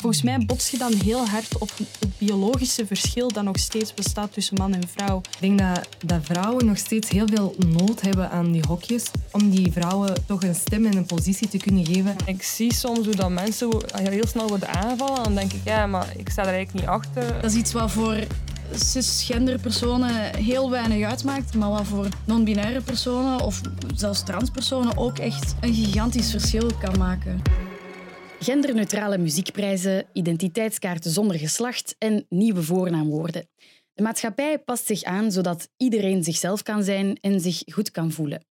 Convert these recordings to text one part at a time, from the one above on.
Volgens mij bots je dan heel hard op het biologische verschil dat nog steeds bestaat tussen man en vrouw. Ik denk dat, dat vrouwen nog steeds heel veel nood hebben aan die hokjes. Om die vrouwen toch een stem en een positie te kunnen geven. Ik zie soms hoe dat mensen heel snel worden aangevallen. En dan denk ik, ja, maar ik sta er eigenlijk niet achter. Dat is iets wat voor cisgender personen heel weinig uitmaakt, maar wat voor non-binaire personen of zelfs transpersonen ook echt een gigantisch verschil kan maken. Genderneutrale muziekprijzen, identiteitskaarten zonder geslacht en nieuwe voornaamwoorden. De maatschappij past zich aan zodat iedereen zichzelf kan zijn en zich goed kan voelen.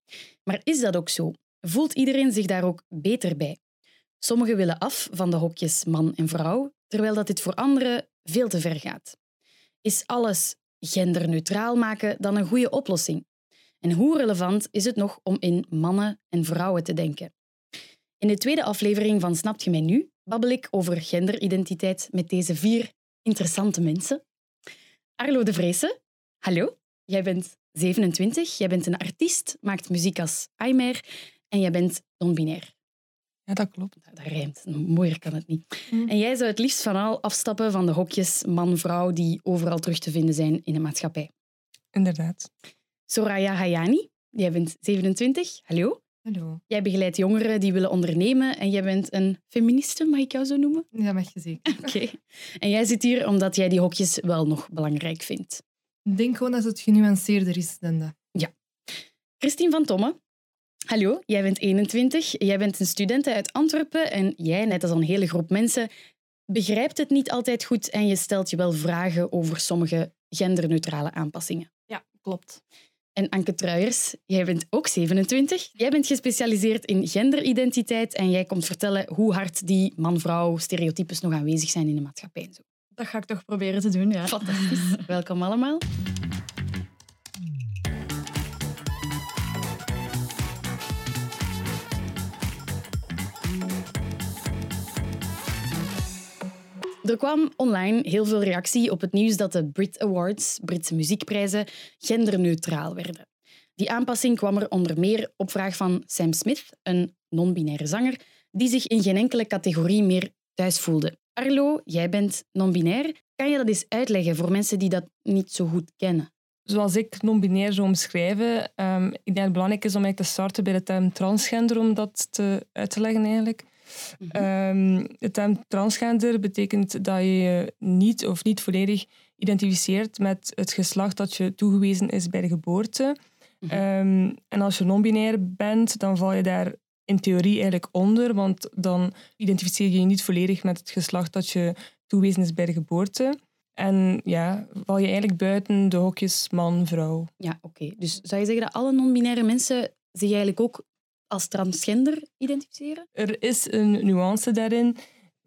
Maar is dat ook zo? Voelt iedereen zich daar ook beter bij? Sommigen willen af van de hokjes man en vrouw, terwijl dat dit voor anderen veel te ver gaat. Is alles genderneutraal maken dan een goede oplossing? En hoe relevant is het nog om in mannen en vrouwen te denken? In de tweede aflevering van Snapt je mij nu babbel ik over genderidentiteit met deze vier interessante mensen. Arlo de Vreese, hallo. Jij bent 27, jij bent een artiest, maakt muziek als Aimer en jij bent non-binair. Ja, dat klopt. Dat, dat rijmt. Mooier kan het niet. Mm. En jij zou het liefst van al afstappen van de hokjes man-vrouw die overal terug te vinden zijn in de maatschappij. Inderdaad. Soraya Hayani, jij bent 27. Hallo. Hallo. Jij begeleidt jongeren die willen ondernemen en jij bent een feministe, mag ik jou zo noemen? Ja, mag je zeker. Oké. En jij zit hier omdat jij die hokjes wel nog belangrijk vindt. Ik denk gewoon dat het genuanceerder is dan dat. Ja. Christine van Tomme, hallo. Jij bent 21, jij bent een student uit Antwerpen en jij, net als een hele groep mensen, begrijpt het niet altijd goed en je stelt je wel vragen over sommige genderneutrale aanpassingen. Ja, klopt. En Anke Truijers, jij bent ook 27. Jij bent gespecialiseerd in genderidentiteit en jij komt vertellen hoe hard die man-vrouw stereotypes nog aanwezig zijn in de maatschappij. Zo. Dat ga ik toch proberen te doen, ja. Fantastisch. Welkom allemaal. Er kwam online heel veel reactie op het nieuws dat de Brit Awards, Britse muziekprijzen, genderneutraal werden. Die aanpassing kwam er onder meer op vraag van Sam Smith, een non-binaire zanger, die zich in geen enkele categorie meer thuis voelde. Arlo, jij bent non-binair. Kan je dat eens uitleggen voor mensen die dat niet zo goed kennen? Zoals ik non-binair zou omschrijven, um, ik denk dat het belangrijk is om te starten bij de term transgender, om dat te, uit te leggen eigenlijk. Mm -hmm. de term transgender betekent dat je je niet of niet volledig identificeert met het geslacht dat je toegewezen is bij de geboorte. Mhm. Ehm, en als je non-binair bent, dan val je daar in theorie eigenlijk onder, want dan identificeer je je niet volledig met het geslacht dat je toegewezen is bij de geboorte. En ja, val je eigenlijk buiten de hokjes man, vrouw. Ja, oké. Dus zou je zeggen dat alle non-binaire mensen zich eigenlijk ook als transgender identificeren? Er is een nuance daarin,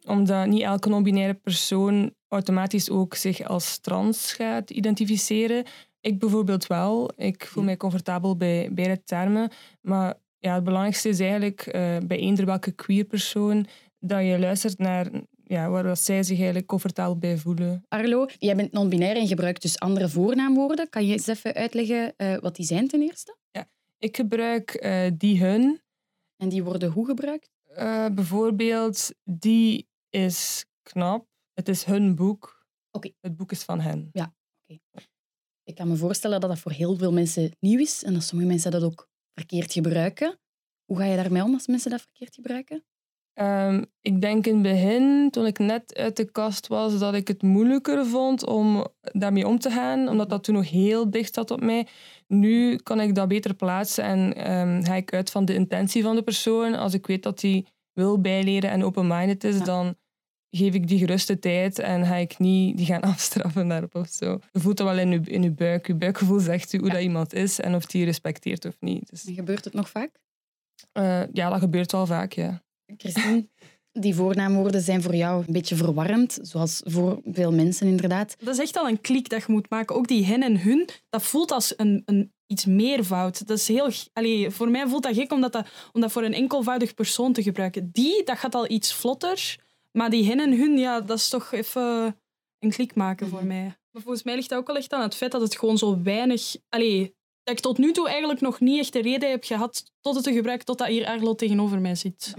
omdat niet elke non-binaire persoon automatisch ook zich als trans gaat identificeren. Ik bijvoorbeeld wel. Ik voel mij comfortabel bij beide termen. Maar ja, het belangrijkste is eigenlijk uh, bij eender welke queer persoon dat je luistert naar ja, waar zij zich eigenlijk comfortabel bij voelen. Arlo, jij bent non-binair en gebruikt dus andere voornaamwoorden. Kan je eens even uitleggen uh, wat die zijn ten eerste? Ik gebruik uh, die, hun. En die worden hoe gebruikt? Uh, bijvoorbeeld, die is knap. Het is hun boek. Okay. Het boek is van hen. Ja, oké. Okay. Ik kan me voorstellen dat dat voor heel veel mensen nieuw is en dat sommige mensen dat ook verkeerd gebruiken. Hoe ga je daarmee om als mensen dat verkeerd gebruiken? Um, ik denk in het begin, toen ik net uit de kast was, dat ik het moeilijker vond om daarmee om te gaan, omdat dat toen nog heel dicht zat op mij. Nu kan ik dat beter plaatsen en um, ga ik uit van de intentie van de persoon. Als ik weet dat hij wil bijleren en open-minded is, ja. dan geef ik die geruste tijd en ga ik niet die gaan afstraffen daarop of zo. Je voelt dat wel in je, in je buik. Je buikgevoel zegt u hoe ja. dat iemand is en of die respecteert of niet. Dus, en gebeurt het nog vaak? Uh, ja, dat gebeurt wel vaak, ja. Christine, die voornaamwoorden zijn voor jou een beetje verwarrend, zoals voor veel mensen inderdaad. Dat is echt al een klik dat je moet maken. Ook die hen en hun, dat voelt als een, een iets meervoud. Dat is heel, allee, voor mij voelt dat gek om dat, om dat voor een enkelvoudig persoon te gebruiken. Die, dat gaat al iets vlotter, maar die hen en hun, ja, dat is toch even een klik maken voor mij. Maar volgens mij ligt dat ook wel echt aan het feit dat het gewoon zo weinig... Allee, dat ik tot nu toe eigenlijk nog niet echt de reden heb gehad tot het te gebruiken, totdat hier Arlo tegenover mij zit.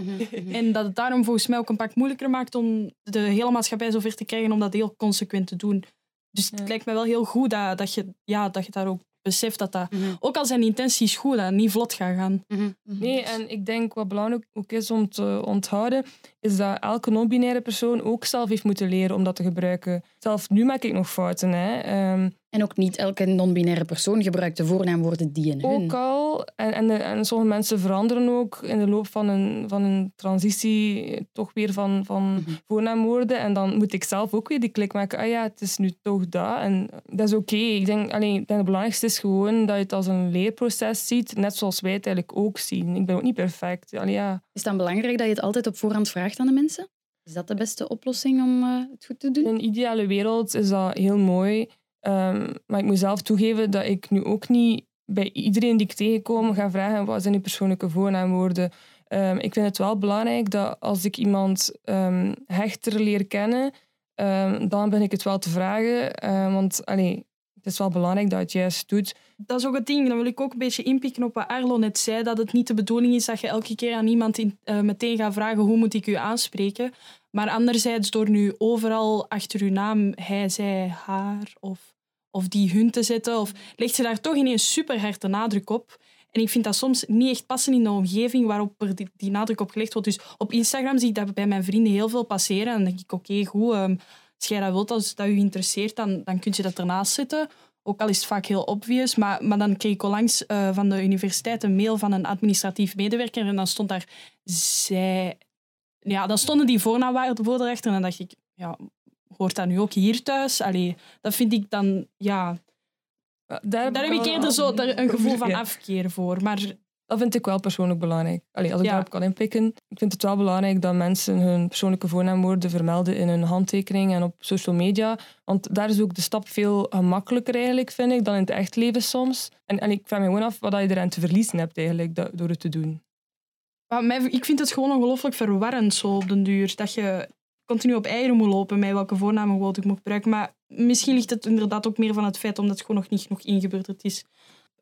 En dat het daarom volgens mij ook een pak moeilijker maakt om de hele maatschappij zover te krijgen om dat heel consequent te doen. Dus het lijkt me wel heel goed dat, dat, je, ja, dat je daar ook beseft dat dat, Mhm. ook al zijn intenties goed, dat het niet vlot gaat gaan. Nee, en ik denk wat belangrijk ook is om te onthouden, is dat elke non-binaire persoon ook zelf heeft moeten leren om dat te gebruiken. Zelf nu maak ik nog fouten. Hè. Ehm, En ook niet elke non-binaire persoon gebruikt de voornaamwoorden die en hun. ook al. En, en, de- en sommige mensen veranderen ook in de loop van een, van een transitie toch weer van, van Mhm. voornaamwoorden. En dan moet ik zelf ook weer die klik maken. Ah ja, het is nu toch dat. En dat is oké. Ik denk, alleen, ik denk het belangrijkste is gewoon dat je het als een leerproces ziet. Net zoals wij het eigenlijk ook zien. Ik ben ook niet perfect. Allee, ja. Is het dan belangrijk dat je het altijd op voorhand vraagt aan de mensen? Is dat de beste oplossing om eh, het goed te doen? In een ideale wereld is dat heel mooi. Ehm, maar ik moet zelf toegeven dat ik nu ook niet bij iedereen die ik tegenkom ga vragen wat zijn die persoonlijke voornaamwoorden. Ehm, ik vind het wel belangrijk dat als ik iemand ehm, hechter leer kennen, dan ben ik het wel te vragen. Ehm, want allee, het is wel belangrijk dat je het juist doet. Dat is ook het ding. Dan wil ik ook een beetje inpikken op wat Arlo net zei. Dat het niet de bedoeling is dat je elke keer aan iemand in, eh, meteen gaat vragen hoe moet ik u aanspreken. Maar anderzijds door nu overal achter uw naam hij, zij, haar of, of die hun te zetten. Of legt je daar toch ineens super hard de nadruk op. En ik vind dat soms niet echt passen in de omgeving waarop er die, die nadruk op gelegd wordt. Dus op Instagram zie ik dat bij mijn vrienden heel veel passeren. En dan denk ik, oké, goed, ehm, als jij dat wilt, als dat je interesseert, dan, dan kun je dat ernaast zetten. Ook al is het vaak heel obvious. Maar, maar dan kreeg ik onlangs eh, van de universiteit een mail van een administratief medewerker. En dan stond daar zij... Ja, dan stonden die voornaamwoorden erachter. En dan dacht ik, ja, hoort dat nu ook hier thuis? Allee, dat vind ik dan... Ja, Daar, daar heb ik eerder zo een gevoel van afkeer voor. Maar Dat vind ik wel persoonlijk belangrijk. Allee, als ik Ja. daarop kan inpikken. Ik vind het wel belangrijk dat mensen hun persoonlijke voornaamwoorden vermelden in hun handtekening en op social media. Want daar is ook de stap veel gemakkelijker eigenlijk, vind ik, dan in het echt leven soms. En, en ik vraag me gewoon af wat je eraan te verliezen hebt eigenlijk, dat- door het te doen. Maar mij, ik vind het gewoon ongelooflijk verwarrend zo op den duur. Dat je continu op eieren moet lopen met welke voornaamwoord ik moet gebruiken. Maar misschien ligt het inderdaad ook meer van het feit omdat het gewoon nog niet genoeg ingeburgerd is.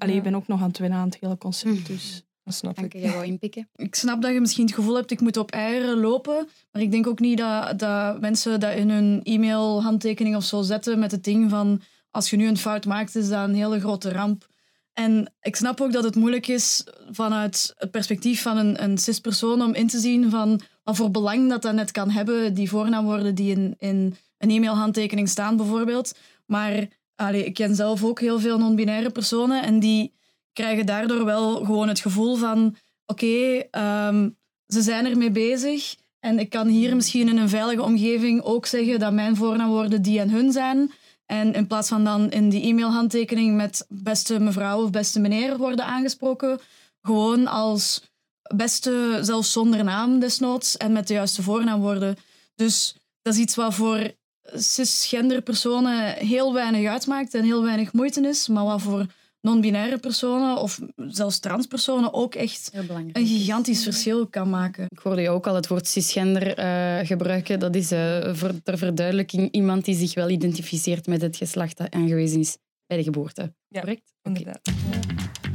Allee, Ja. ik ben ook nog aan het wennen aan het hele concept. Dus. Dat snap Dank ik. jij wou inpikken. Ik snap dat je misschien het gevoel hebt, ik moet op eieren lopen. Maar ik denk ook niet dat, dat mensen dat in hun e-mail-handtekening of zo zetten met het ding van als je nu een fout maakt, is dat een hele grote ramp. En ik snap ook dat het moeilijk is vanuit het perspectief van een, een cis-persoon om in te zien van wat voor belang dat dat net kan hebben, die voornaamwoorden die in, in een e-mailhandtekening staan bijvoorbeeld. Maar allee, ik ken zelf ook heel veel non-binaire personen en die krijgen daardoor wel gewoon het gevoel van oké, ehm, ze zijn ermee bezig en ik kan hier misschien in een veilige omgeving ook zeggen dat mijn voornaamwoorden die en hun zijn. En in plaats van dan in die e-mailhandtekening met beste mevrouw of beste meneer worden aangesproken, gewoon als beste, zelfs zonder naam desnoods en met de juiste voornaamwoorden. Dus dat is iets wat voor cisgender personen heel weinig uitmaakt en heel weinig moeite is, maar wat voor non-binaire personen of zelfs transpersonen ook echt een gigantisch verschil kan maken. Ik hoorde je ook al het woord cisgender eh, gebruiken. Dat is eh, voor ter verduidelijking iemand die zich wel identificeert met het geslacht dat aangewezen is bij de geboorte. Ja, Correct? Inderdaad. Ja.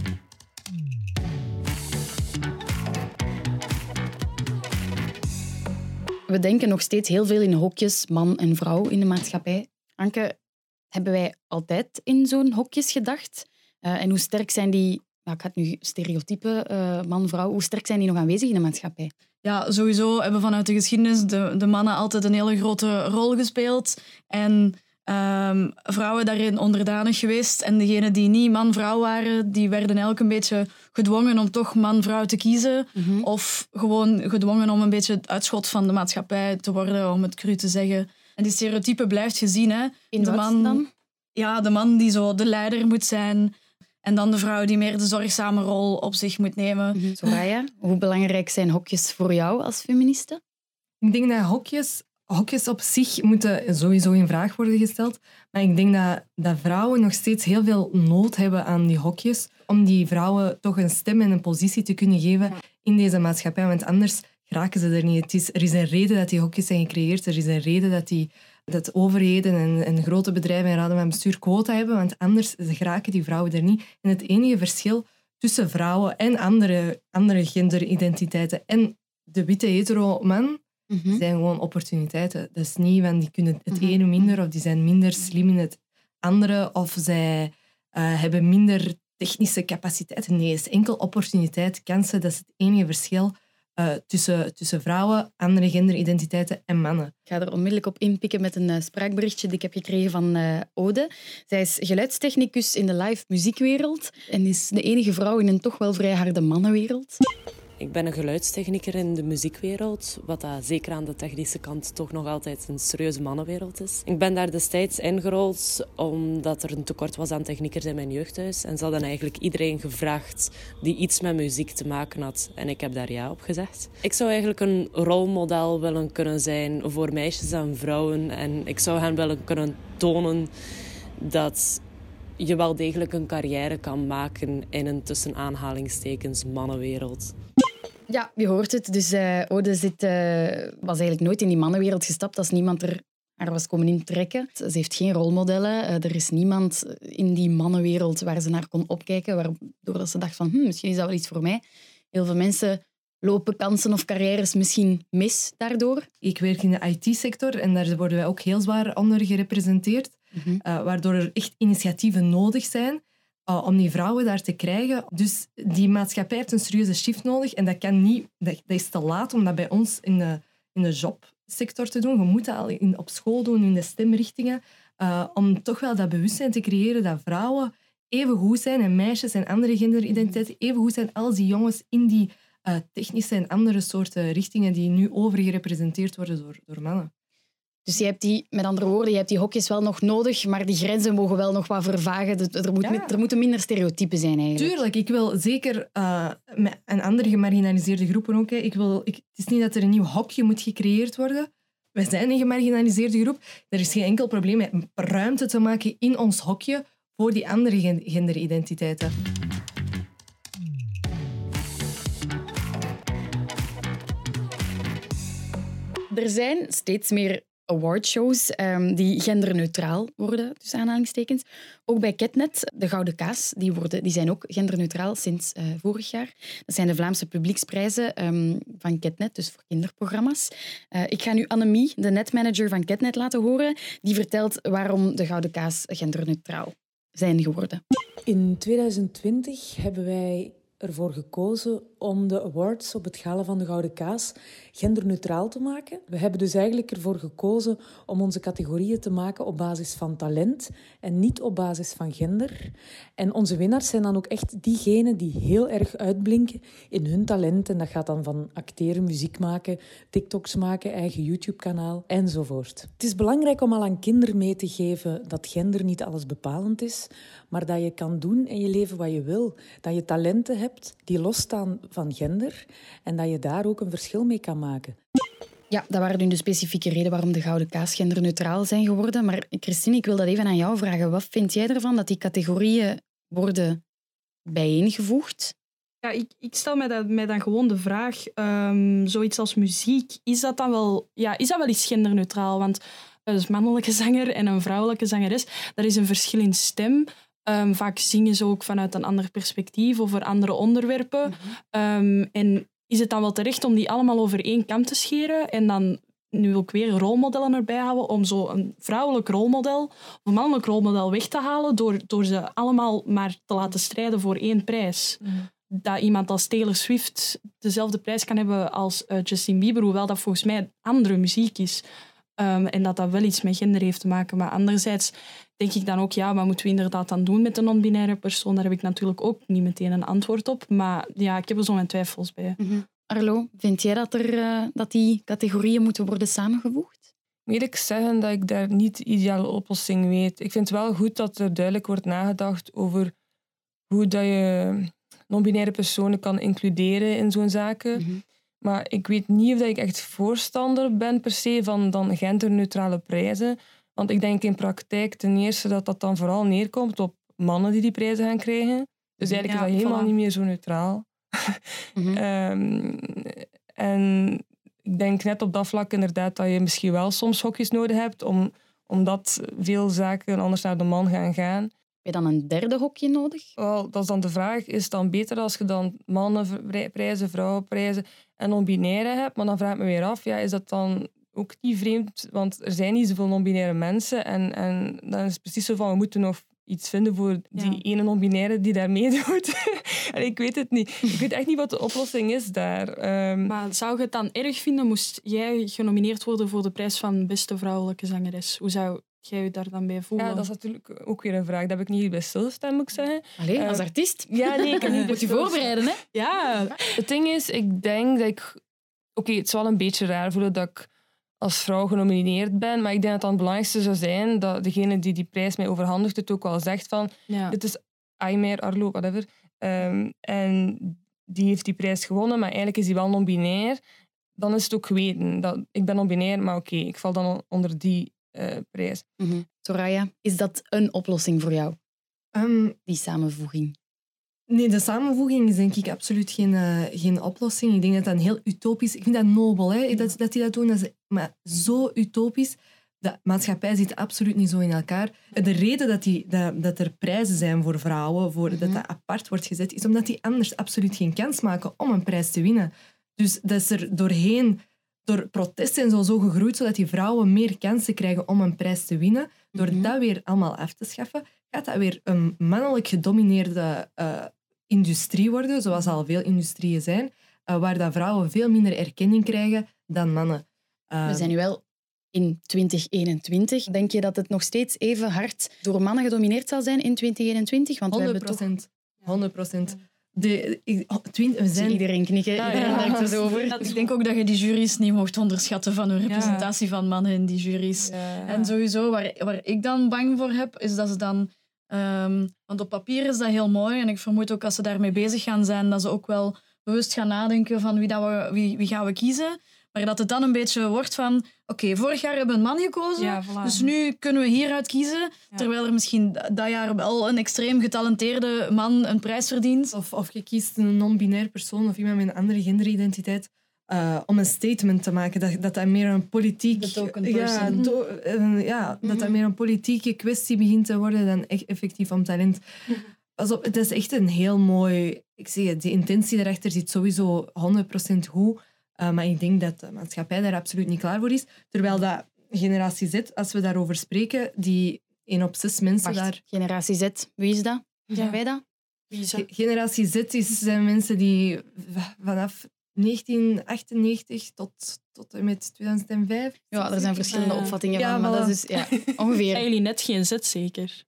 We denken nog steeds heel veel in hokjes, man en vrouw in de maatschappij. Anke, hebben wij altijd in zo'n hokjes gedacht? Eh, en hoe sterk zijn die, nou, ik het nu stereotypen, eh, man-vrouw, hoe sterk zijn die nog aanwezig in de maatschappij? Ja, sowieso hebben vanuit de geschiedenis de, de mannen altijd een hele grote rol gespeeld. En ehm, vrouwen daarin onderdanig geweest. En degenen die niet man-vrouw waren, die werden elk een beetje gedwongen om toch man-vrouw te kiezen. Of gewoon gedwongen om een beetje het uitschot van de maatschappij te worden, om het cru te zeggen. En die stereotype blijft gezien. Hè? In de wat man, dan? Ja, de man die zo de leider moet zijn. En dan de vrouw die meer de zorgzame rol op zich moet nemen. Mhm. Soraya, hoe belangrijk zijn hokjes voor jou als feministe? Ik denk dat hokjes, hokjes op zich moeten sowieso in vraag worden gesteld. Maar ik denk dat, dat vrouwen nog steeds heel veel nood hebben aan die hokjes. Om die vrouwen toch een stem en een positie te kunnen geven in deze maatschappij. Want anders geraken ze er niet. Het is, er is een reden dat die hokjes zijn gecreëerd. Er is een reden dat, die, dat overheden en, en grote bedrijven en raden van bestuur quota hebben, want anders geraken die vrouwen er niet. En het enige verschil tussen vrouwen en andere, andere genderidentiteiten en de witte hetero man Mhm. zijn gewoon opportuniteiten. Dat is niet van die kunnen het Mhm. ene minder of die zijn minder slim in het andere of zij eh, hebben minder technische capaciteiten. Nee, het is enkel opportuniteit, kansen. Dat is het enige verschil eh, tussen, tussen vrouwen, andere genderidentiteiten en mannen. Ik ga er onmiddellijk op inpikken met een eh, spraakberichtje dat ik heb gekregen van Ode. Zij is geluidstechnicus in de live muziekwereld en is de enige vrouw in een toch wel vrij harde mannenwereld. Ik ben een geluidstechnieker in de muziekwereld, wat dat zeker aan de technische kant toch nog altijd een serieuze mannenwereld is. Ik ben daar destijds ingerold omdat er een tekort was aan techniekers in mijn jeugdhuis. En ze hadden eigenlijk iedereen gevraagd die iets met muziek te maken had. En ik heb daar ja op gezegd. Ik zou eigenlijk een rolmodel willen kunnen zijn voor meisjes en vrouwen. En ik zou hen willen kunnen tonen dat je wel degelijk een carrière kan maken in een tussen aanhalingstekens mannenwereld. Ja, je hoort het. Dus eh, Ode zit, eh, was eigenlijk nooit in die mannenwereld gestapt als niemand er haar was komen intrekken. Ze heeft geen rolmodellen. Eh, er is niemand in die mannenwereld waar ze naar kon opkijken, waardoor dat ze dacht van hm, misschien is dat wel iets voor mij. Heel veel mensen lopen kansen of carrières misschien mis daardoor. Ik werk in de IT-sector en daar worden wij ook heel zwaar onder gerepresenteerd, Mhm. waardoor er echt initiatieven nodig zijn uh, om die vrouwen daar te krijgen. Dus die maatschappij heeft een serieuze shift nodig en dat, kan niet, dat, dat is te laat om dat bij ons in de, in de jobsector te doen. Je moet dat al in, op school doen, in de stemrichtingen, uh, om toch wel dat bewustzijn te creëren dat vrouwen even goed zijn en meisjes en andere genderidentiteiten even goed zijn als die jongens in die uh, technische en andere soorten richtingen die nu overgerepresenteerd worden door, door mannen. Dus je hebt die, met andere woorden, je hebt die hokjes wel nog nodig, maar die grenzen mogen wel nog wat vervagen. Er, moet, ja. er moeten minder stereotypen zijn eigenlijk. Tuurlijk, ik wil zeker uh, en andere gemarginaliseerde groepen ook. Hè. Ik wil, ik, het is niet dat er een nieuw hokje moet gecreëerd worden. Wij zijn een gemarginaliseerde groep. Er is geen enkel probleem met ruimte te maken in ons hokje voor die andere genderidentiteiten. Er zijn steeds meer awardshows um, die genderneutraal worden, tussen aanhalingstekens. Ook bij Ketnet, de Gouden Kaas, die, worden, die zijn ook genderneutraal sinds uh, vorig jaar. Dat zijn de Vlaamse publieksprijzen um, van Ketnet, dus voor kinderprogramma's. Uh, ik ga nu Annemie, de netmanager van Ketnet, laten horen. Die vertelt waarom de Gouden Kaas genderneutraal zijn geworden. In 2020 hebben wij ervoor gekozen om de awards op het Gala van de Gouden Kaas genderneutraal te maken. We hebben dus eigenlijk ervoor gekozen om onze categorieën te maken op basis van talent en niet op basis van gender. En onze winnaars zijn dan ook echt diegenen die heel erg uitblinken in hun talent. En dat gaat dan van acteren, muziek maken, TikToks maken, eigen YouTube-kanaal enzovoort. Het is belangrijk om al aan kinderen mee te geven dat gender niet alles bepalend is, maar dat je kan doen in je leven wat je wil. Dat je talenten hebt die losstaan van gender en dat je daar ook een verschil mee kan maken. Ja, dat waren nu de specifieke reden waarom de Gouden Kaas genderneutraal zijn geworden. Maar Christine, ik wil dat even aan jou vragen. Wat vind jij ervan dat die categorieën worden bijeengevoegd? Ja, ik, ik stel mij, dat, mij dan gewoon de vraag, um, zoiets als muziek, is dat dan wel, ja, is dat wel iets genderneutraal? Want een mannelijke zanger en een vrouwelijke zangeres, daar is een verschil in stem. Um, vaak zingen ze ook vanuit een ander perspectief over andere onderwerpen. Mm-hmm. Um, en is het dan wel terecht om die allemaal over één kam te scheren en dan nu ook weer rolmodellen erbij houden om zo een vrouwelijk rolmodel of een mannelijk rolmodel weg te halen door, door ze allemaal maar te laten strijden voor één prijs. Mm-hmm. Dat iemand als Taylor Swift dezelfde prijs kan hebben als uh, Justin Bieber, hoewel dat volgens mij andere muziek is. Um, en dat dat wel iets met gender heeft te maken. Maar anderzijds denk ik dan ook, ja, wat moeten we inderdaad dan doen met de non-binaire persoon? Daar heb ik natuurlijk ook niet meteen een antwoord op. Maar ja, ik heb er zo mijn twijfels bij. Mm-hmm. Arlo, vind jij dat, er, uh, dat die categorieën moeten worden samengevoegd? Moet ik zeggen dat ik daar niet de ideale oplossing weet. Ik vind het wel goed dat er duidelijk wordt nagedacht over hoe dat je non-binaire personen kan includeren in zo'n zaken. Mm-hmm. Maar ik weet niet of ik echt voorstander ben per se van dan genderneutrale prijzen. Want ik denk in praktijk ten eerste dat dat dan vooral neerkomt op mannen die die prijzen gaan krijgen. Dus eigenlijk ja, is dat helemaal voilà. niet meer zo neutraal. Mhm. um, en ik denk net op dat vlak inderdaad dat je misschien wel soms hokjes nodig hebt, om, omdat veel zaken anders naar de man gaan gaan. Heb je dan een derde hokje nodig? Wel, dat is dan de vraag, is het dan beter als je dan mannenprijzen, vrouwenprijzen en non-binaire hebt? Maar dan vraag ik me weer af, ja, is dat dan ook niet vreemd? Want er zijn niet zoveel non-binaire mensen en, en dan is het precies zo van, we moeten nog iets vinden voor die Ja. ene non-binaire die daar meedoet. en ik weet het niet. Ik weet echt niet wat de oplossing is daar. Ehm, Maar zou je het dan erg vinden moest jij genomineerd worden voor de prijs van beste vrouwelijke zangeres? Hoe zou jij je daar dan bij voelen? ja, dat is natuurlijk ook weer een vraag. Dat heb ik niet bij stilgestaan, moet ik zeggen. Allee, Eh, als artiest? Ja, nee, ik heb niet Moet je voorbereiden, hè? Ja, Het ding is, ik denk dat ik... Oké, het zal een beetje raar voelen dat ik als vrouw genomineerd ben, maar ik denk dat dan het belangrijkste zou zijn dat degene die die prijs mij overhandigt het ook wel zegt van ja. dit is Aymer, Arlo, whatever. Ehm, en die heeft die prijs gewonnen, maar eigenlijk is die wel non-binair. Dan is het ook geweten. Dat, ik ben non-binair, maar oké, ik val dan onder die eh, prijs. Mhm. Soraya, is dat een oplossing voor jou, Ehm, die samenvoeging? Nee, de samenvoeging is denk ik absoluut geen, eh, geen oplossing. Ik denk dat dat een heel utopisch... Ik vind dat nobel, hè, dat, dat die dat doen. Dat is maar zo utopisch. De maatschappij zit absoluut niet zo in elkaar. De reden dat, die, dat, dat er prijzen zijn voor vrouwen, voor, dat dat apart wordt gezet, is omdat die anders absoluut geen kans maken om een prijs te winnen. Dus dat is er doorheen, door protesten en zo, zo gegroeid, zodat die vrouwen meer kansen krijgen om een prijs te winnen. Door Mhm. dat weer allemaal af te schaffen, gaat dat weer een mannelijk gedomineerde eh, industrie worden, zoals al veel industrieën zijn, eh, waar dat vrouwen veel minder erkenning krijgen dan mannen. We zijn nu wel in 2021. Denk je dat het nog steeds even hard door mannen gedomineerd zal zijn in 2021? Want we 100 hebben toch... procent. 100 procent. De, ik- oh, twint- we Ik zie zijn iedereen knikken, Ja, iedereen ja. denkt er over. Dat Ik denk ook dat je die juries niet mocht onderschatten van hun Ja. representatie van mannen in die juries. Ja. En sowieso, waar, waar ik dan bang voor heb, is dat ze dan... ehm, want op papier is dat heel mooi. En ik vermoed ook als ze daarmee bezig gaan zijn, dat ze ook wel bewust gaan nadenken van wie, dat we, wie, wie gaan we kiezen. Maar dat het dan een beetje wordt van... Oké, vorig jaar hebben we een man gekozen. Ja, voilà. Dus nu kunnen we hieruit kiezen. Ja. Terwijl er misschien dat jaar wel een extreem getalenteerde man een prijs verdient. Of, of je kiest een non-binair persoon of iemand met een andere genderidentiteit eh, om een statement te maken. Dat dat, dat meer een politiek... Ja, do- eh, ja, dat dat meer een politieke kwestie begint te worden dan echt effectief om talent. Pas op, het is echt een heel mooi... Ik zeg het, die intentie daarachter zit sowieso 100% goed. Eh, maar ik denk dat de maatschappij daar absoluut niet klaar voor is. Terwijl dat generatie Z, als we daarover spreken, die één op zes mensen Wacht, daar... generatie Z, wie is dat? Ja. Zijn wij dat? Wie is Ge- dat? Generatie Z is, zijn mensen die vanaf 1998 tot, tot en met 2005... Ja, er zijn verschillende opvattingen Ja, van, maar dat is ja, ongeveer. Zijn jullie net geen zet zeker?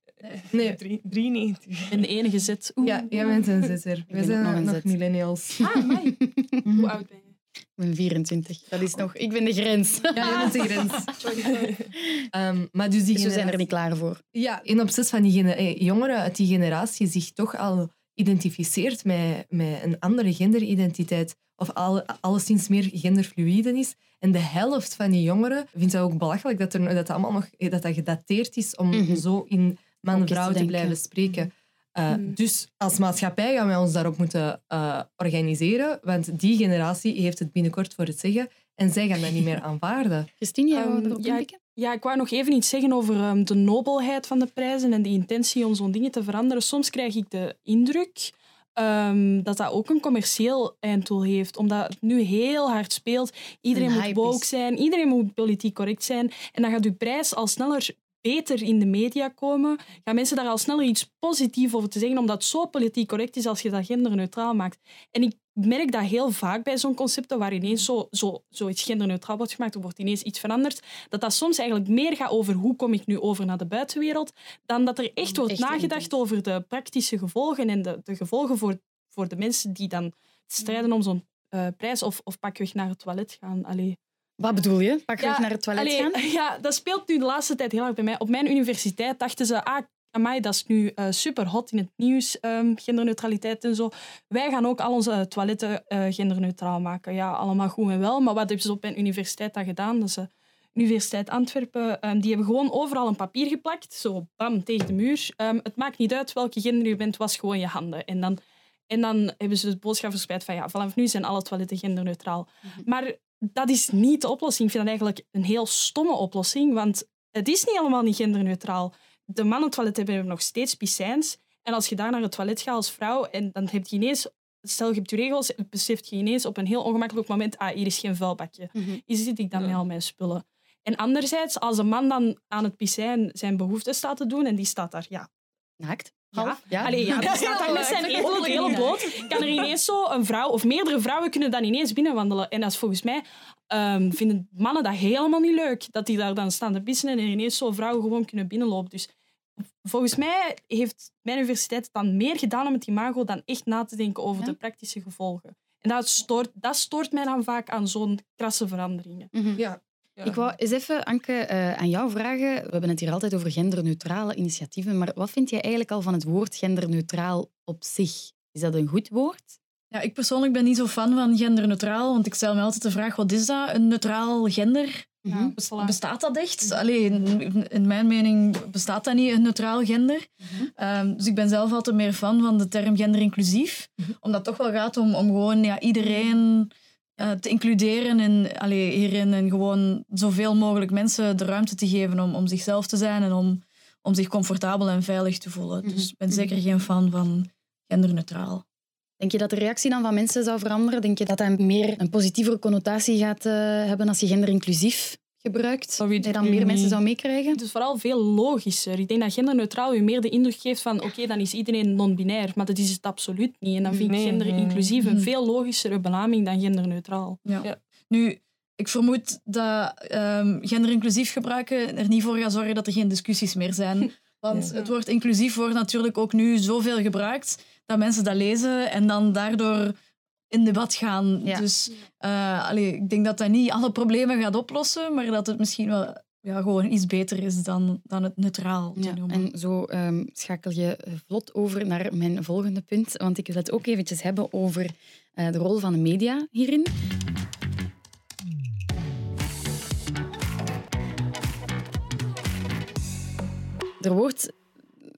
Nee, Drie- 93. En de enige zet. Oeh. ja, jij bent een We ook zijn nog nog, millennials. Ah, amai. Hoe oud ben je? Ik ben 24. Dat is nog... Ik ben de grens. Ja, jij bent de grens. Ehm, maar dus die Dus we zijn er niet klaar voor. Ja, één op zes van die eh, jongeren uit die generatie zich toch al identificeert met, met een andere genderidentiteit. Of al, alleszins meer genderfluïde is. En de helft van die jongeren vindt dat ook belachelijk dat, er, dat, dat allemaal nog dat dat gedateerd is om Mhm. zo in man-vrouw te blijven spreken. Uh, Mhm. Dus als maatschappij gaan wij ons daarop moeten uh, organiseren, want die generatie heeft het binnenkort voor het zeggen en zij gaan dat niet meer aanvaarden. Christine, jij erop ja, inpikken? Ja, ik wou nog even iets zeggen over ehm, de nobelheid van de prijzen en de intentie om zo'n dingen te veranderen. Soms krijg ik de indruk ehm, dat dat ook een commercieel einddoel heeft, omdat het nu heel hard speelt. Iedereen Een moet woke is. zijn, iedereen moet politiek correct zijn. En dan gaat uw prijs al sneller beter in de media komen. Gaan mensen daar al sneller iets positiefs over te zeggen, omdat het zo politiek correct is als je dat genderneutraal maakt. En ik merk dat heel vaak bij zo'n concepten waar ineens zo, zo, zoiets genderneutraal wordt gemaakt, er wordt ineens iets veranderd, dat dat soms eigenlijk meer gaat over hoe kom ik nu over naar de buitenwereld, dan dat er echt wordt Echt nagedacht over de praktische gevolgen en de, de gevolgen voor, voor de mensen die dan strijden om zo'n eh, prijs of, of pakweg naar het toilet gaan. Allee. Wat bedoel je? Pak Ja, naar het toilet Allee, gaan? Ja, dat speelt nu de laatste tijd heel erg bij mij. Op mijn universiteit dachten ze, ah, amai, dat is nu eh, super hot in het nieuws, ehm, genderneutraliteit en zo. Wij gaan ook al onze toiletten eh, genderneutraal maken. Ja, allemaal goed en wel. Maar wat hebben ze op mijn universiteit dan gedaan? Dat is de Universiteit Antwerpen. ehm, die hebben gewoon overal een papier geplakt, zo bam, tegen de muur. Ehm, het maakt niet uit welke gender je bent, was gewoon je handen. En dan En dan hebben ze de boodschap verspreid van ja, vanaf nu zijn alle toiletten genderneutraal. Maar dat is niet de oplossing. Ik vind dat eigenlijk een heel stomme oplossing, want het is niet helemaal niet genderneutraal. De mannentoiletten hebben nog steeds piscijns. En als je daar naar het toilet gaat als vrouw, en dan heb je ineens, stel je hebt je regels, beseft je ineens op een heel ongemakkelijk moment, ah, hier is geen vuilbakje. Hier zit ik dan met al mijn spullen. En anderzijds, als een man dan aan het piscijn zijn behoeften staat te doen, en die staat daar, ja, Naakt? ja. Half? Ja. Allee, ja, die staat daar met zijn hele, hele bloot. Kan er ineens zo een vrouw, of meerdere vrouwen kunnen dan ineens binnenwandelen. En dat is volgens mij, ehm, vinden mannen dat helemaal niet leuk. Dat die daar dan staan te pissen en er ineens zo vrouwen gewoon kunnen binnenlopen. Dus volgens mij heeft mijn universiteit dan meer gedaan om het imago dan echt na te denken over Ja. de praktische gevolgen. En dat stoort, dat stoort mij dan vaak aan zo'n krasse veranderingen. Mhm. Ja. Ik wou eens even, Anke, eh, aan jou vragen. We hebben het hier altijd over genderneutrale initiatieven, maar wat vind jij eigenlijk al van het woord genderneutraal op zich? Is dat een goed woord? Ja, ik persoonlijk ben niet zo fan van genderneutraal, want ik stel me altijd de vraag, wat is dat? Een neutraal gender? Mhm. Bestaat dat echt? Allee, in, in mijn mening bestaat dat niet, een neutraal gender. Ehm, dus ik ben zelf altijd meer fan van de term genderinclusief. Omdat het toch wel gaat om, om gewoon ja, iedereen eh, te includeren in, allee, hierin. En gewoon zoveel mogelijk mensen de ruimte te geven om, om zichzelf te zijn en om, om zich comfortabel en veilig te voelen. Dus ik ben zeker geen fan van genderneutraal. Denk je dat de reactie dan van mensen zou veranderen? Denk je dat dat meer een positievere connotatie gaat eh, hebben als je genderinclusief gebruikt? Dat je dan meer mensen zou meekrijgen? Het is vooral veel logischer. Ik denk dat genderneutraal je meer de indruk geeft van oké, dan is iedereen non-binair. Maar dat is het absoluut niet. En dan vind ik Nee, genderinclusief nee. een veel logischere benaming dan genderneutraal. Ja. Ja. Nu, ik vermoed dat ehm, genderinclusief gebruiken er niet voor gaat zorgen dat er geen discussies meer zijn. Want Ja. het woord inclusief wordt natuurlijk ook nu zoveel gebruikt dat mensen dat lezen en dan daardoor in debat gaan. Ja. Dus eh, allee, ik denk dat dat niet alle problemen gaat oplossen, maar dat het misschien wel ja, gewoon iets beter is dan, dan het neutraal te Ja, noemen. en zo ehm, schakel je vlot over naar mijn volgende punt. Want ik wil het ook eventjes hebben over eh, de rol van de media hierin. Er wordt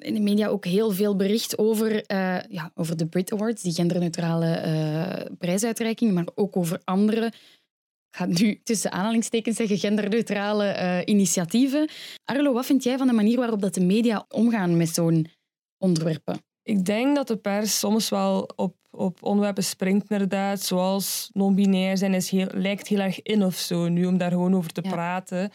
in de media ook heel veel bericht over, eh, ja, over de Brit Awards, die genderneutrale eh, prijsuitreiking, maar ook over andere, ik ga nu tussen aanhalingstekens zeggen, genderneutrale eh, initiatieven. Arlo, wat vind jij van de manier waarop dat de media omgaan met zo'n onderwerpen? Ik denk dat de pers soms wel op, op onderwerpen springt, inderdaad. Zoals non-binair zijn is heel, lijkt heel erg in of zo nu, om daar gewoon over te Ja. praten.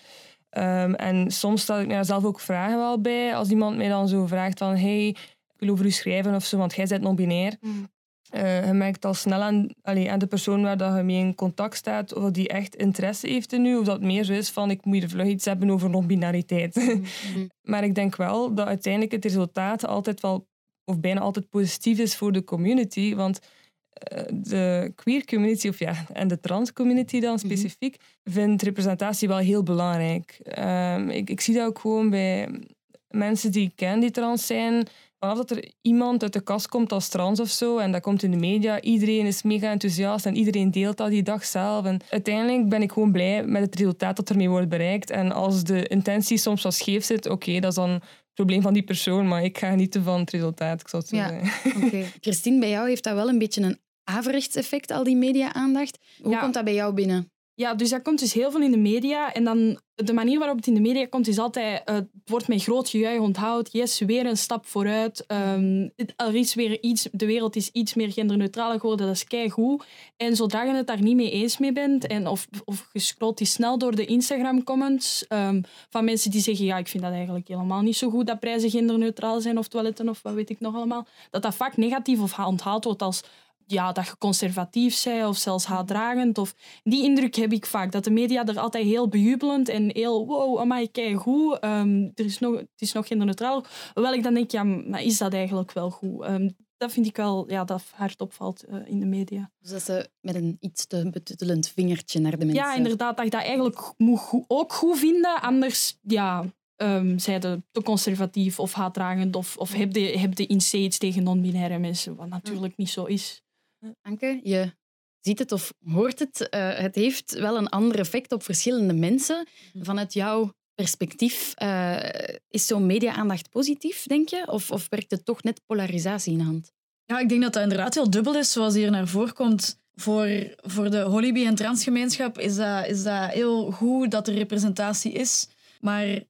Ehm, en soms stel ik me daar zelf ook vragen wel bij. Als iemand mij dan zo vraagt van hey, ik wil over u schrijven of zo, want jij bent non-binair. Mm. Eh, je merkt al snel aan, allee, aan de persoon waar dat je mee in contact staat of die echt interesse heeft in u, of dat meer zo is van ik moet hier vlug iets hebben over non-binariteit. maar ik denk wel dat uiteindelijk het resultaat altijd wel, of bijna altijd positief is voor de community, want de queer community, of ja, en de trans community dan specifiek, vindt representatie wel heel belangrijk. Ehm, ik, ik zie dat ook gewoon bij mensen die ik ken die trans zijn. Vanaf dat er iemand uit de kast komt als trans of zo, en dat komt in de media, iedereen is mega enthousiast en iedereen deelt dat die dag zelf. En uiteindelijk ben ik gewoon blij met het resultaat dat ermee wordt bereikt. En als de intentie soms wat scheef zit, oké, dat is dan het probleem van die persoon, maar ik ga genieten van het resultaat, ik zou het zo Ja. zeggen. Oké. Christine, bij jou heeft dat wel een beetje een averechtseffect, al die media-aandacht. Hoe Ja. komt dat bij jou binnen? Ja, dus dat komt dus heel veel in de media. En dan de manier waarop het in de media komt, is altijd... eh, het wordt met groot gejuich onthoud. Yes, weer een stap vooruit. Het- er is weer iets... De wereld is iets meer genderneutraal geworden. Dat is keigoed. En zodra je het daar niet mee eens mee bent... En of, of je scrolt die snel door de Instagram-comments... ehm, van mensen die zeggen... Ja, ik vind dat eigenlijk helemaal niet zo goed... dat prijzen genderneutraal zijn of toiletten of wat weet ik nog allemaal. Dat dat vaak negatief of onthaald wordt als... Ja, dat je conservatief bent of zelfs haatdragend. Of die indruk heb ik vaak, dat de media er altijd heel bejubelend en heel wow, amai, kijk goed, Ehm, er is nog, het is nog genderneutraal. Hoewel ik dan denk, ja, maar is dat eigenlijk wel goed? Ehm, dat vind ik wel, ja, dat hard opvalt eh, in de media. Dus dat ze met een iets te betuttelend vingertje naar de mensen... Ja, inderdaad, dat je dat eigenlijk moet goed- ook goed vinden, anders, ja... Um, zij de te conservatief of haatdragend of, of heb, je in iets tegen non-binaire mensen, wat natuurlijk niet zo is. Anke, je ziet het of hoort het. eh, het heeft wel een ander effect op verschillende mensen. Vanuit jouw perspectief, eh, is zo'n media-aandacht positief, denk je? Of, of werkt het toch net polarisatie in de hand? Ja, ik denk dat dat inderdaad heel dubbel is, zoals hier naar voren komt. Voor, voor de holibi- en transgemeenschap is dat, is dat heel goed dat er representatie is. Maar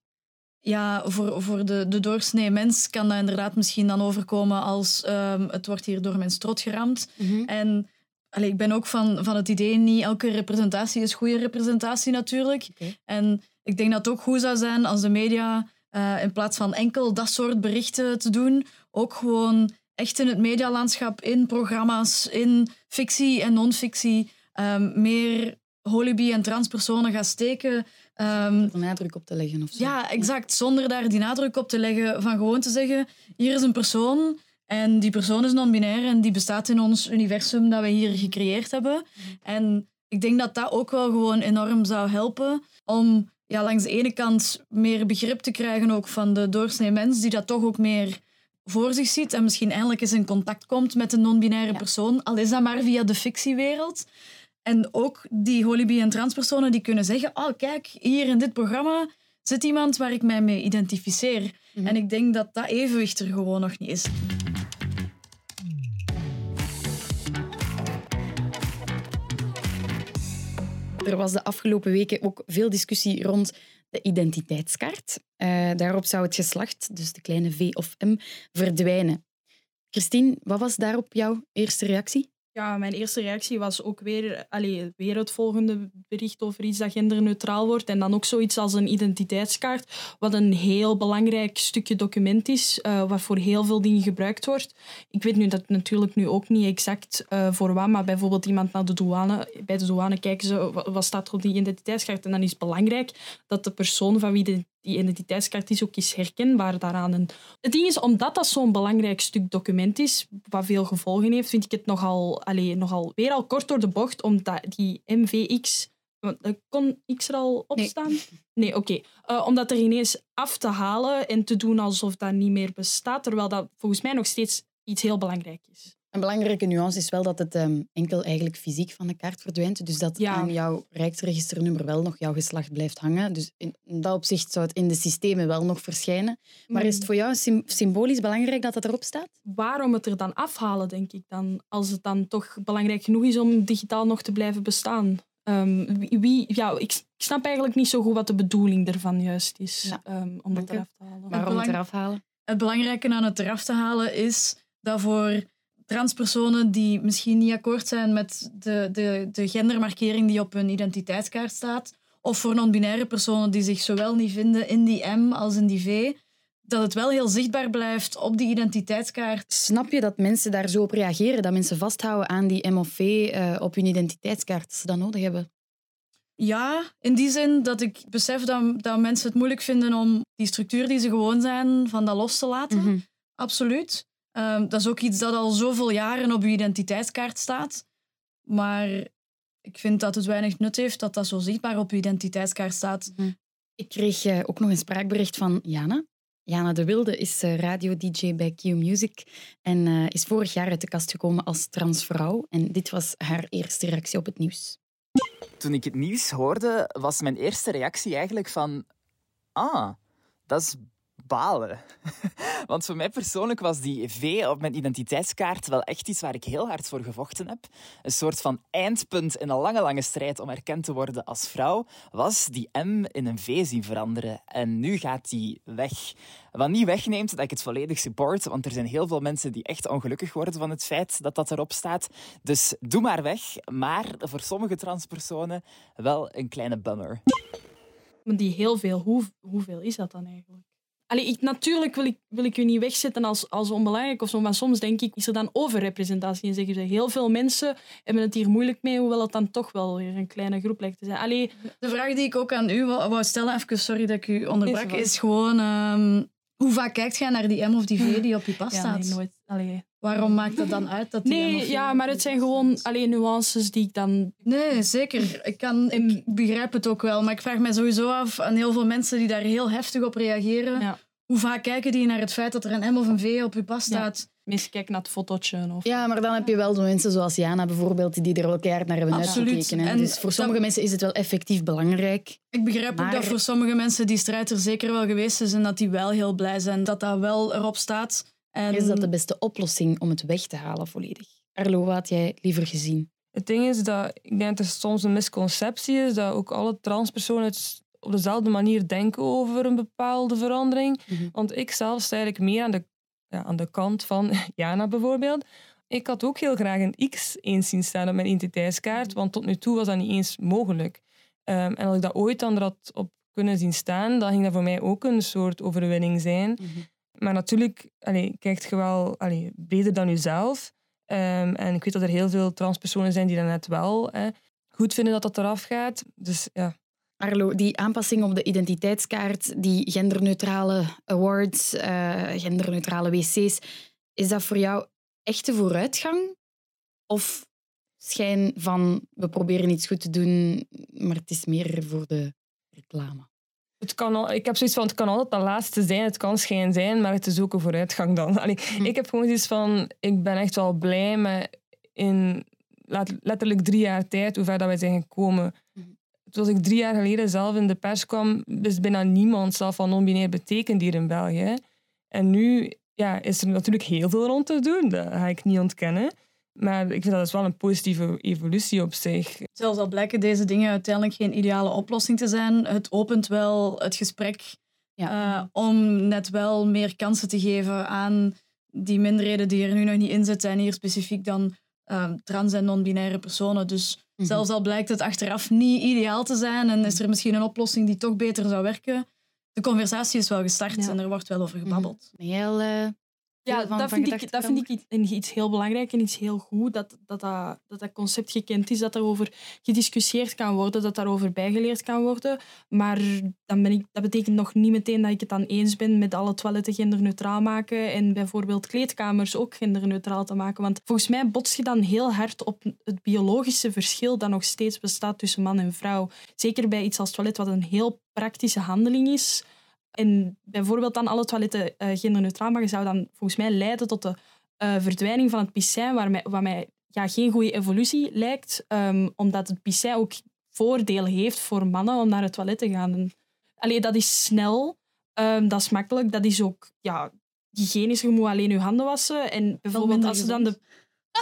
ja, voor, voor de, de doorsnee mens kan dat inderdaad misschien dan overkomen als ehm, het wordt hier door mijn strot geramd. En allee, ik ben ook van, van het idee, niet elke representatie is goede representatie natuurlijk. En ik denk dat het ook goed zou zijn als de media, eh, in plaats van enkel dat soort berichten te doen, ook gewoon echt in het medialandschap, in programma's, in fictie en non-fictie, ehm, meer holibi- en transpersonen gaan steken. Ehm, Er nadruk op te leggen of zo. ja, exact. Zonder daar die nadruk op te leggen van gewoon te zeggen, hier is een persoon en die persoon is non-binair en die bestaat in ons universum dat we hier gecreëerd hebben. En ik denk dat dat ook wel gewoon enorm zou helpen om ja, langs de ene kant meer begrip te krijgen ook van de doorsnee mens die dat toch ook meer voor zich ziet en misschien eindelijk eens in contact komt met een non-binaire persoon, al is dat maar via de fictiewereld. En ook die holibi- en transpersonen die kunnen zeggen, oh kijk, hier in dit programma zit iemand waar ik mij mee identificeer. En ik denk dat dat evenwicht er gewoon nog niet is. Er was de afgelopen weken ook veel discussie rond de identiteitskaart. Eh, daarop zou het geslacht, dus de kleine V of M, verdwijnen. Christine, wat was daarop jouw eerste reactie? Ja, mijn eerste reactie was ook weer, allee, weer het volgende bericht over iets dat genderneutraal wordt. En dan ook zoiets als een identiteitskaart, wat een heel belangrijk stukje document is, uh, waarvoor heel veel dingen gebruikt wordt. Ik weet nu dat natuurlijk nu ook niet exact uh, voor wat, maar bijvoorbeeld iemand naar de douane, bij de douane kijken ze wat, wat staat er op die identiteitskaart. En dan is het belangrijk dat de persoon van wie de die identiteitskaart is ook eens herkenbaar daaraan. En het ding is, omdat dat zo'n belangrijk stuk document is, wat veel gevolgen heeft, vind ik het nogal, allez, nogal weer al kort door de bocht, omdat die MVX... Kon X er al op staan? Nee, oké. Uh, om dat er ineens af te halen en te doen alsof dat niet meer bestaat, terwijl dat volgens mij nog steeds iets heel belangrijk is. Een belangrijke nuance is wel dat het ehm, enkel eigenlijk fysiek van de kaart verdwijnt. Dus dat Ja. aan jouw rijksregisternummer wel nog jouw geslacht blijft hangen. Dus in dat opzicht zou het in de systemen wel nog verschijnen. Maar is het voor jou sym- symbolisch belangrijk dat het erop staat? waarom het er dan afhalen, denk ik dan, als het dan toch belangrijk genoeg is om digitaal nog te blijven bestaan. Ehm, wie, wie- ja, ik, ik snap eigenlijk niet zo goed wat de bedoeling ervan juist is, Ja. ehm, om dat Oké. eraf te halen. Waarom het belang- eraf halen? Het belangrijke aan het eraf te halen is dat voor transpersonen die misschien niet akkoord zijn met de, de, de gendermarkering die op hun identiteitskaart staat, of voor non-binaire personen die zich zowel niet vinden in die M als in die V, dat het wel heel zichtbaar blijft op die identiteitskaart. Snap je dat mensen daar zo op reageren? Dat mensen vasthouden aan die M of V eh, op hun identiteitskaart, dat ze dat nodig hebben? Ja, in die zin dat ik besef dat, dat mensen het moeilijk vinden om die structuur die ze gewoon zijn, van dat los te laten. Mhm. Absoluut. Ehm, dat is ook iets dat al zoveel jaren op je identiteitskaart staat. Maar ik vind dat het weinig nut heeft dat dat zo zichtbaar op je identiteitskaart staat. Ik kreeg eh, ook nog een spraakbericht van Jana. Jana de Wilde is eh, radio-dj bij Q Music en eh, is vorig jaar uit de kast gekomen als transvrouw. En dit was haar eerste reactie op het nieuws. Toen ik het nieuws hoorde, was mijn eerste reactie eigenlijk van... Ah, dat is balen. Want voor mij persoonlijk was die V op mijn identiteitskaart wel echt iets waar ik heel hard voor gevochten heb. Een soort van eindpunt in een lange, lange strijd om erkend te worden als vrouw, was die M in een V zien veranderen. En nu gaat die weg. Wat niet wegneemt dat ik het volledig support, want er zijn heel veel mensen die echt ongelukkig worden van het feit dat dat erop staat. Dus doe maar weg. Maar voor sommige transpersonen wel een kleine bummer. Die heel veel, hoe, hoeveel is dat dan eigenlijk? Allee, ik, natuurlijk wil ik, wil ik u niet wegzetten als, als onbelangrijk of zo, maar soms denk ik, is er dan overrepresentatie? En zeggen ze, heel veel mensen hebben het hier moeilijk mee, hoewel het dan toch wel weer een kleine groep lijkt te zijn. Allee, De vraag die ik ook aan u wou stellen, even sorry dat ik u onderbrak, Is gewoon ehm, hoe vaak kijkt jij naar die M of die V die op je pas ja, staat? nee, nooit. Allee. Waarom maakt het dan uit dat die M of Nee, V ja, maar het zijn gewoon alleen nuances die ik dan... Nee, zeker. Ik, kan, ik begrijp het ook wel. Maar ik vraag mij sowieso af aan heel veel mensen die daar heel heftig op reageren. Ja. Hoe vaak kijken die naar het feit dat er een M of een V op je pas staat? Mensen kijken naar het fotootje. Of... Ja, maar dan heb je wel zo mensen zoals Jana bijvoorbeeld, die er wel keihard naar hebben Absoluut. uitgekeken. hè. En Dus voor dat- sommige mensen is het wel effectief belangrijk. Ik begrijp Maar- ook dat voor sommige mensen die strijd er zeker wel geweest is en dat die wel heel blij zijn dat dat wel erop staat. En Is dat de beste oplossing om het weg te halen volledig? Arlo, wat had jij liever gezien? Het ding is dat ik denk dat er soms een misconceptie is dat ook alle transpersonen het op dezelfde manier denken over een bepaalde verandering. Mhm. Want ik zelf sta eigenlijk meer aan de, ja, aan de kant van Jana bijvoorbeeld. Ik had ook heel graag een X eens zien staan op mijn identiteitskaart, want tot nu toe was dat niet eens mogelijk. Ehm, en als ik dat ooit dan er had op kunnen zien staan, dan ging dat voor mij ook een soort overwinning zijn. Maar natuurlijk allee, kijkt je wel allee, dan jezelf. Ehm, en ik weet dat er heel veel transpersonen zijn die dat net wel hè, goed vinden dat dat eraf gaat. Dus ja, Arlo, die aanpassing op de identiteitskaart, die genderneutrale awards, eh, genderneutrale wc's, is dat voor jou echte vooruitgang? Of schijn van we proberen iets goed te doen, maar het is meer voor de reclame? Het kan al, ik heb zoiets van, het kan altijd de laatste zijn, het kan schijn zijn, maar het is ook een vooruitgang dan. Allee, Ik heb gewoon zoiets van, ik ben echt wel blij met in letterlijk drie jaar tijd hoe ver dat wij zijn gekomen. Toen ik drie jaar geleden zelf in de pers kwam, wist bijna niemand zelf van non-binair betekent hier in België. En nu ja, is er natuurlijk heel veel rond te doen, dat ga ik niet ontkennen. Maar ik vind dat is wel een positieve evolutie op zich. Zelfs al blijken deze dingen uiteindelijk geen ideale oplossing te zijn, het opent wel het gesprek Ja. eh, om net wel meer kansen te geven aan die minderheden die er nu nog niet in zitten. En hier specifiek dan eh, trans- en non-binaire personen. Dus Mhm. zelfs al blijkt het achteraf niet ideaal te zijn en is er misschien een oplossing die toch beter zou werken, de conversatie is wel gestart Ja. en er wordt wel over gebabbeld. Ben jij al, eh, Ja, van- dat van vind, ik, dat vind ik iets, heel belangrijk en iets heel goed. Dat dat, dat, dat dat concept gekend is, dat daarover gediscussieerd kan worden, dat daarover bijgeleerd kan worden. Maar dan ben ik, dat betekent nog niet meteen dat ik het dan eens ben met alle toiletten genderneutraal maken en bijvoorbeeld kleedkamers ook genderneutraal te maken. Want volgens mij botst je dan heel hard op het biologische verschil dat nog steeds bestaat tussen man en vrouw. Zeker bij iets als toilet, wat een heel praktische handeling is. En bijvoorbeeld dan alle toiletten eh, genderneutraal maken, zou dan volgens mij leiden tot de eh, verdwijning van het piscijn, waar mij, wat mij ja, geen goede evolutie lijkt, ehm, omdat het piscijn ook voordelen heeft voor mannen om naar het toilet te gaan. En, allee, dat is snel, ehm, dat is makkelijk, dat is ook ja, hygiënisch, je moet alleen je handen wassen. En bijvoorbeeld als ze dan de...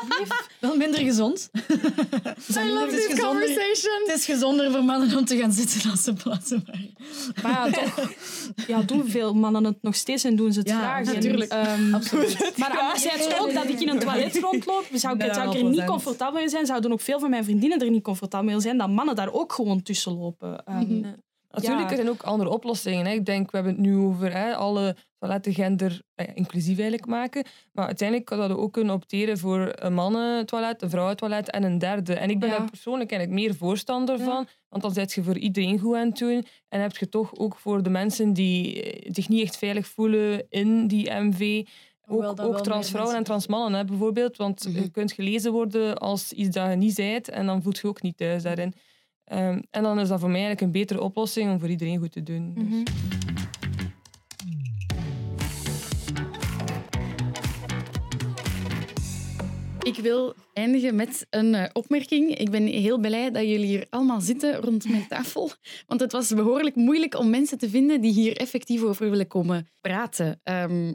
Wel minder gezond. I love Het is this gezonder- conversation. Het is gezonder voor mannen om te gaan zitten als ze plaatsen maken. Maar ja, toch ja, doen veel mannen het nog steeds en doen ze het Ja, graag. En, natuurlijk. ehm, Absoluut. Maar anderzijds ook dat ik in een toilet rondloop, zou ik, Ja, zou ik er niet 100%. comfortabel mee zijn. Zouden ook veel van mijn vriendinnen er niet comfortabel mee zijn, dat mannen daar ook gewoon tussen lopen. Ehm, Natuurlijk, Ja. er zijn ook andere oplossingen. Hè. Ik denk, we hebben het nu over hè, alle toiletten gender eh, inclusief eigenlijk maken. Maar uiteindelijk hadden we ook kunnen opteren voor een mannentoilet, een vrouwentoilet en een derde. En ik ben Ja. daar persoonlijk eigenlijk meer voorstander van. Want dan zet je voor iedereen goed aan het doen. En heb je toch ook voor de mensen die eh, zich niet echt veilig voelen in die MV... Ook, transvrouwen en transmannen hè, bijvoorbeeld. Want Mhm. je kunt gelezen worden als iets dat je niet zijt. En dan voelt je ook niet thuis daarin. Ehm, en dan is dat voor mij eigenlijk een betere oplossing om voor iedereen goed te doen. Dus- mhm. Ik wil eindigen met een eh, opmerking. Ik ben heel blij dat jullie hier allemaal zitten rond mijn tafel. Want het was behoorlijk moeilijk om mensen te vinden die hier effectief over willen komen praten. Ehm,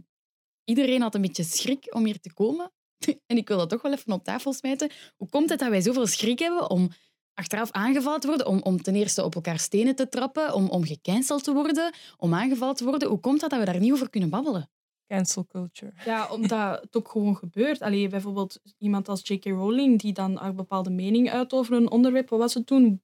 iedereen had een beetje schrik om hier te komen. En ik wil dat toch wel even op tafel smijten. Hoe komt het dat wij zoveel schrik hebben om achteraf aangevallen te worden? Om, om ten eerste op elkaar stenen te trappen, om, om gecanceld te worden, om aangevallen te worden. Hoe komt dat dat we daar niet over kunnen babbelen? Cancel culture. Ja, omdat het ook gewoon gebeurt. Allee, bijvoorbeeld iemand als J.K. Rowling, die dan een bepaalde mening uit over een onderwerp. Wat was het toen?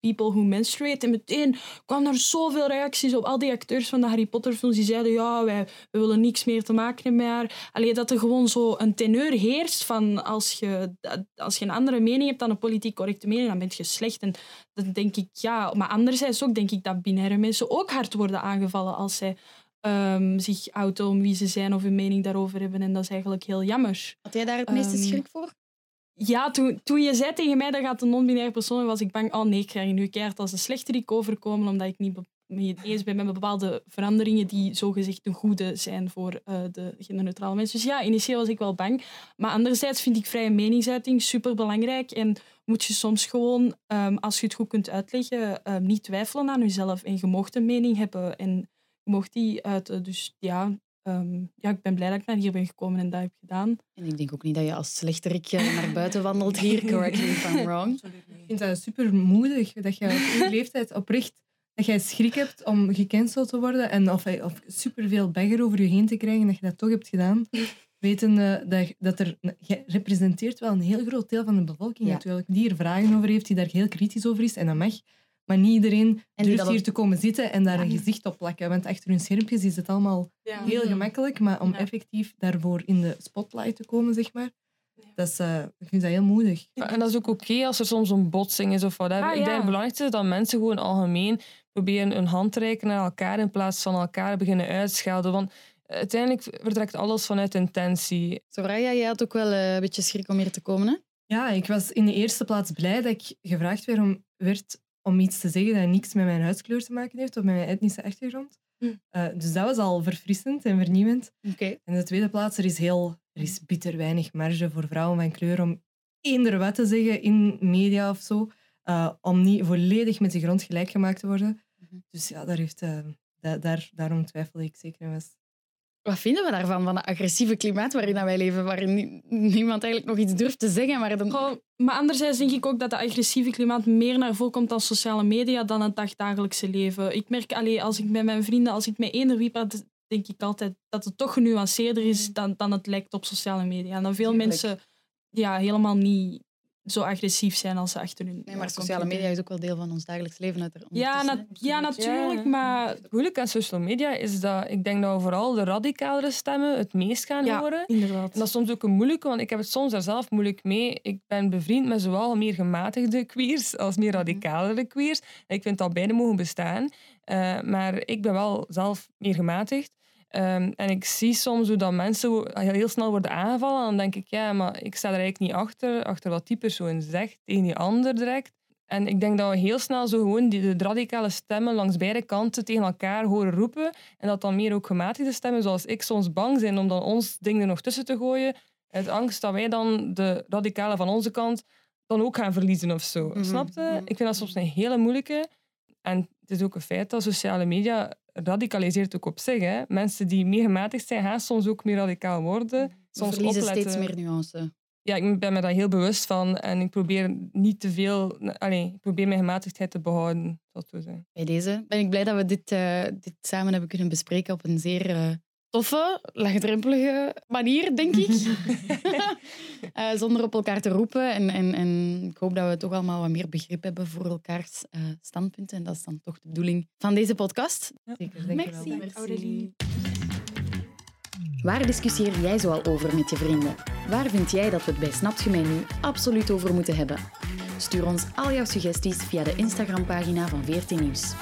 People Who Menstruate. En meteen kwamen er zoveel reacties op. Al die acteurs van de Harry Potter films die zeiden ja, wij, wij willen niks meer te maken met haar. Allee, dat er gewoon zo een teneur heerst van als je, als je een andere mening hebt dan een politiek correcte mening, dan ben je slecht. En dan denk ik, ja. Maar anderzijds ook denk ik dat binaire mensen ook hard worden aangevallen als zij ehm, zich outen om wie ze zijn of hun mening daarover hebben. En dat is eigenlijk heel jammer. Had jij daar het meeste Ehm, schrik voor? Ja, toen, toen je zei tegen mij dat gaat een non-binaire persoon, was ik bang, oh nee, ik krijg je nu keihard als een slechterik overkomen, omdat ik niet mee eens ben met bepaalde veranderingen die zogezegd een goede zijn voor eh, de genderneutrale mensen. Dus ja, initieel was ik wel bang. Maar anderzijds vind ik vrije meningsuiting superbelangrijk en moet je soms gewoon, ehm, als je het goed kunt uitleggen, niet twijfelen aan jezelf. En je mocht een mening hebben en mocht die uiten. Dus ja, ehm, ja, ik ben blij dat ik naar hier ben gekomen en dat heb gedaan. En ik denk ook niet dat je als slechterik eh, naar buiten wandelt hier, correct me if I'm wrong. Ik vind dat super moedig dat je op je leeftijd oprecht dat jij schrik hebt om gecanceld te worden en of, of superveel bagger over je heen te krijgen dat je dat toch hebt gedaan. Weten uh, dat, dat er... Je representeert wel een heel groot deel van de bevolking Ja. natuurlijk, die er vragen over heeft, die daar heel kritisch over is. En dat mag. Maar niet iedereen die durft hier ook- te komen zitten en daar een gezicht op plakken. Want achter hun schermpjes is het allemaal heel gemakkelijk. Maar om Ja. effectief daarvoor in de spotlight te komen, zeg maar, dat is, eh, ik vind dat heel moedig. En dat is ook oké als er soms een botsing is of whatever. Ah, Ik ja. denk het belangrijkste is dat mensen gewoon algemeen proberen een hand te reiken naar elkaar in plaats van elkaar beginnen uitschelden. Want uiteindelijk vertrekt alles vanuit intentie. Soraya, jij had ook wel eh, een beetje schrik om hier te komen, hè? Ja, ik was in de eerste plaats blij dat ik gevraagd werd om, werd om iets te zeggen dat niks met mijn huidskleur te maken heeft of met mijn etnische achtergrond. Hm. Eh, dus dat was al verfrissend en vernieuwend. Oké. En in de tweede plaats, er is, heel, er is bitter weinig marge voor vrouwen van kleur om eender wat te zeggen in media of zo, eh, om niet volledig met de grond gelijk gemaakt te worden. Mhm. Dus ja, daar heeft, da- daar, daarom twijfel ik zeker en vast. Wat vinden we daarvan, van het agressieve klimaat waarin wij leven, waarin nie- niemand eigenlijk nog iets durft te zeggen, maar dan... Goh, maar anderzijds denk ik ook dat dat agressieve klimaat meer naar voren komt dan sociale media dan het dagdagelijkse leven. Ik merk, allee, als ik met mijn vrienden, als ik met eender wie praat, denk ik altijd dat het toch genuanceerder is dan, dan het lijkt op sociale media. En dan veel Tuurlijk. mensen ja, helemaal niet zo agressief zijn als ze achter hun Nee, maar ja, sociale media is ook wel deel van ons dagelijks leven. uit- Ja, na- ja, natuurlijk, Ja. maar... Het moeilijke aan social media is dat ik denk dat we vooral de radicalere stemmen het meest gaan Ja, horen. inderdaad. En dat is soms ook een moeilijke, want ik heb het soms daar zelf moeilijk mee. Ik ben bevriend met zowel meer gematigde queers als meer radicalere queers. En ik vind dat beide mogen bestaan. Eh, maar ik ben wel zelf meer gematigd. Ehm, en ik zie soms hoe dat mensen wo- heel, snel worden aangevallen. En dan denk ik, ja, maar ik sta er eigenlijk niet achter, achter wat die persoon zegt tegen die ander direct. En ik denk dat we heel snel zo gewoon die, de radicale stemmen langs beide kanten tegen elkaar horen roepen. En dat dan meer ook gematigde stemmen, zoals ik, soms bang zijn om dan ons ding er nog tussen te gooien. Uit angst dat wij dan de radicalen van onze kant dan ook gaan verliezen of zo. Mhm. Snap je? Ik vind dat soms een hele moeilijke. En het is ook een feit dat sociale media radicaliseert ook op zich. Hè. Mensen die meer gematigd zijn, gaan soms ook meer radicaal worden. We Soms verliezen opletten. steeds meer nuance. Ja, ik ben me daar heel bewust van. En ik probeer niet te veel... Allee, ik probeer mijn gematigdheid te behouden, zijn. Bij deze ben ik blij dat we dit, eh, dit samen hebben kunnen bespreken op een zeer eh, toffe, laagdrempelige manier, denk ik. Eh, zonder op elkaar te roepen. En, en, en ik hoop dat we toch allemaal wat meer begrip hebben voor elkaars eh, standpunten. En dat is dan toch de bedoeling van deze podcast. Zeker, denk wel. Merci. Aurélie. Waar discussieer jij zoal over met je vrienden? Waar vind jij dat we het bij mij nu absoluut over moeten hebben? Stuur ons al jouw suggesties via de Instagram-pagina van 14 Nieuws.